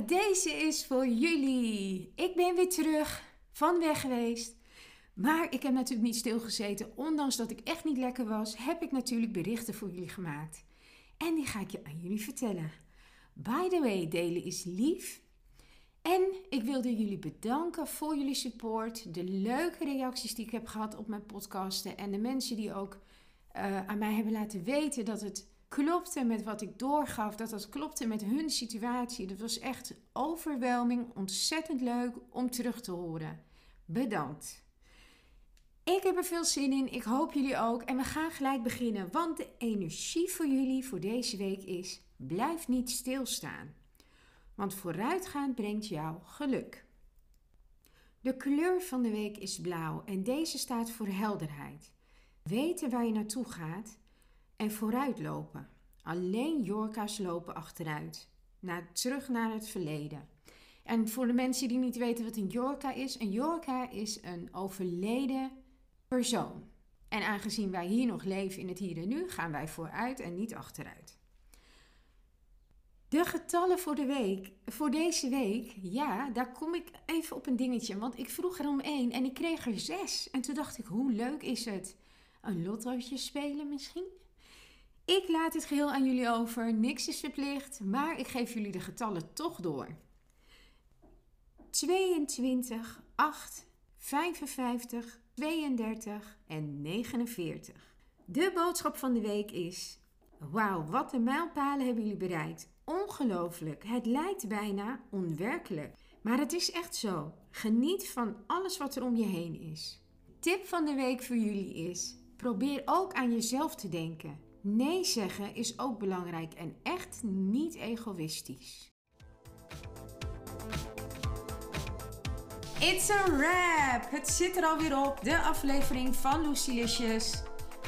Deze is voor jullie. Ik ben weer terug van weg geweest. Maar ik heb natuurlijk niet stilgezeten. Ondanks dat ik echt niet lekker was, heb ik natuurlijk berichten voor jullie gemaakt. En die ga ik je aan jullie vertellen. By the way, delen is lief. En ik wilde jullie bedanken voor jullie support. De leuke reacties die ik heb gehad op mijn podcasten. En de mensen die ook uh, aan mij hebben laten weten dat het klopte met wat ik doorgaf, dat dat klopte met hun situatie. Dat was echt overweldiging, ontzettend leuk om terug te horen. Bedankt. Ik heb er veel zin in, ik hoop jullie ook. En we gaan gelijk beginnen, want de energie voor jullie voor deze week is: blijf niet stilstaan. Want vooruitgaan brengt jou geluk. De kleur van de week is blauw en deze staat voor helderheid. Weten waar je naartoe gaat en vooruitlopen. Alleen Jorka's lopen achteruit, naar, terug naar het verleden. En voor de mensen die niet weten wat een Jorka is, een Jorka is een overleden persoon. En aangezien wij hier nog leven in het hier en nu, gaan wij vooruit en niet achteruit. De getallen voor de week, voor deze week, ja, daar kom ik even op een dingetje. Want ik vroeg er om één en ik kreeg er zes. En toen dacht ik, hoe leuk is het? Een lottootje spelen misschien? Ik laat het geheel aan jullie over, niks is verplicht, maar ik geef jullie de getallen toch door. 22, 8, 55, 32 en 49. De boodschap van de week is: Wauw, wat een mijlpalen hebben jullie bereikt. Ongelooflijk, het lijkt bijna onwerkelijk. Maar het is echt zo. Geniet van alles wat er om je heen is. Tip van de week voor jullie is: probeer ook aan jezelf te denken. Nee zeggen is ook belangrijk en echt niet egoïstisch. It's a wrap! Het zit er alweer op, de aflevering van Lucilicious.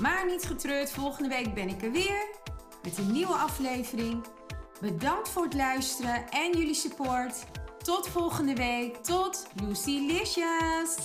Maar niet getreurd, volgende week ben ik er weer met een nieuwe aflevering. Bedankt voor het luisteren en jullie support. Tot volgende week. Tot Lucilicious!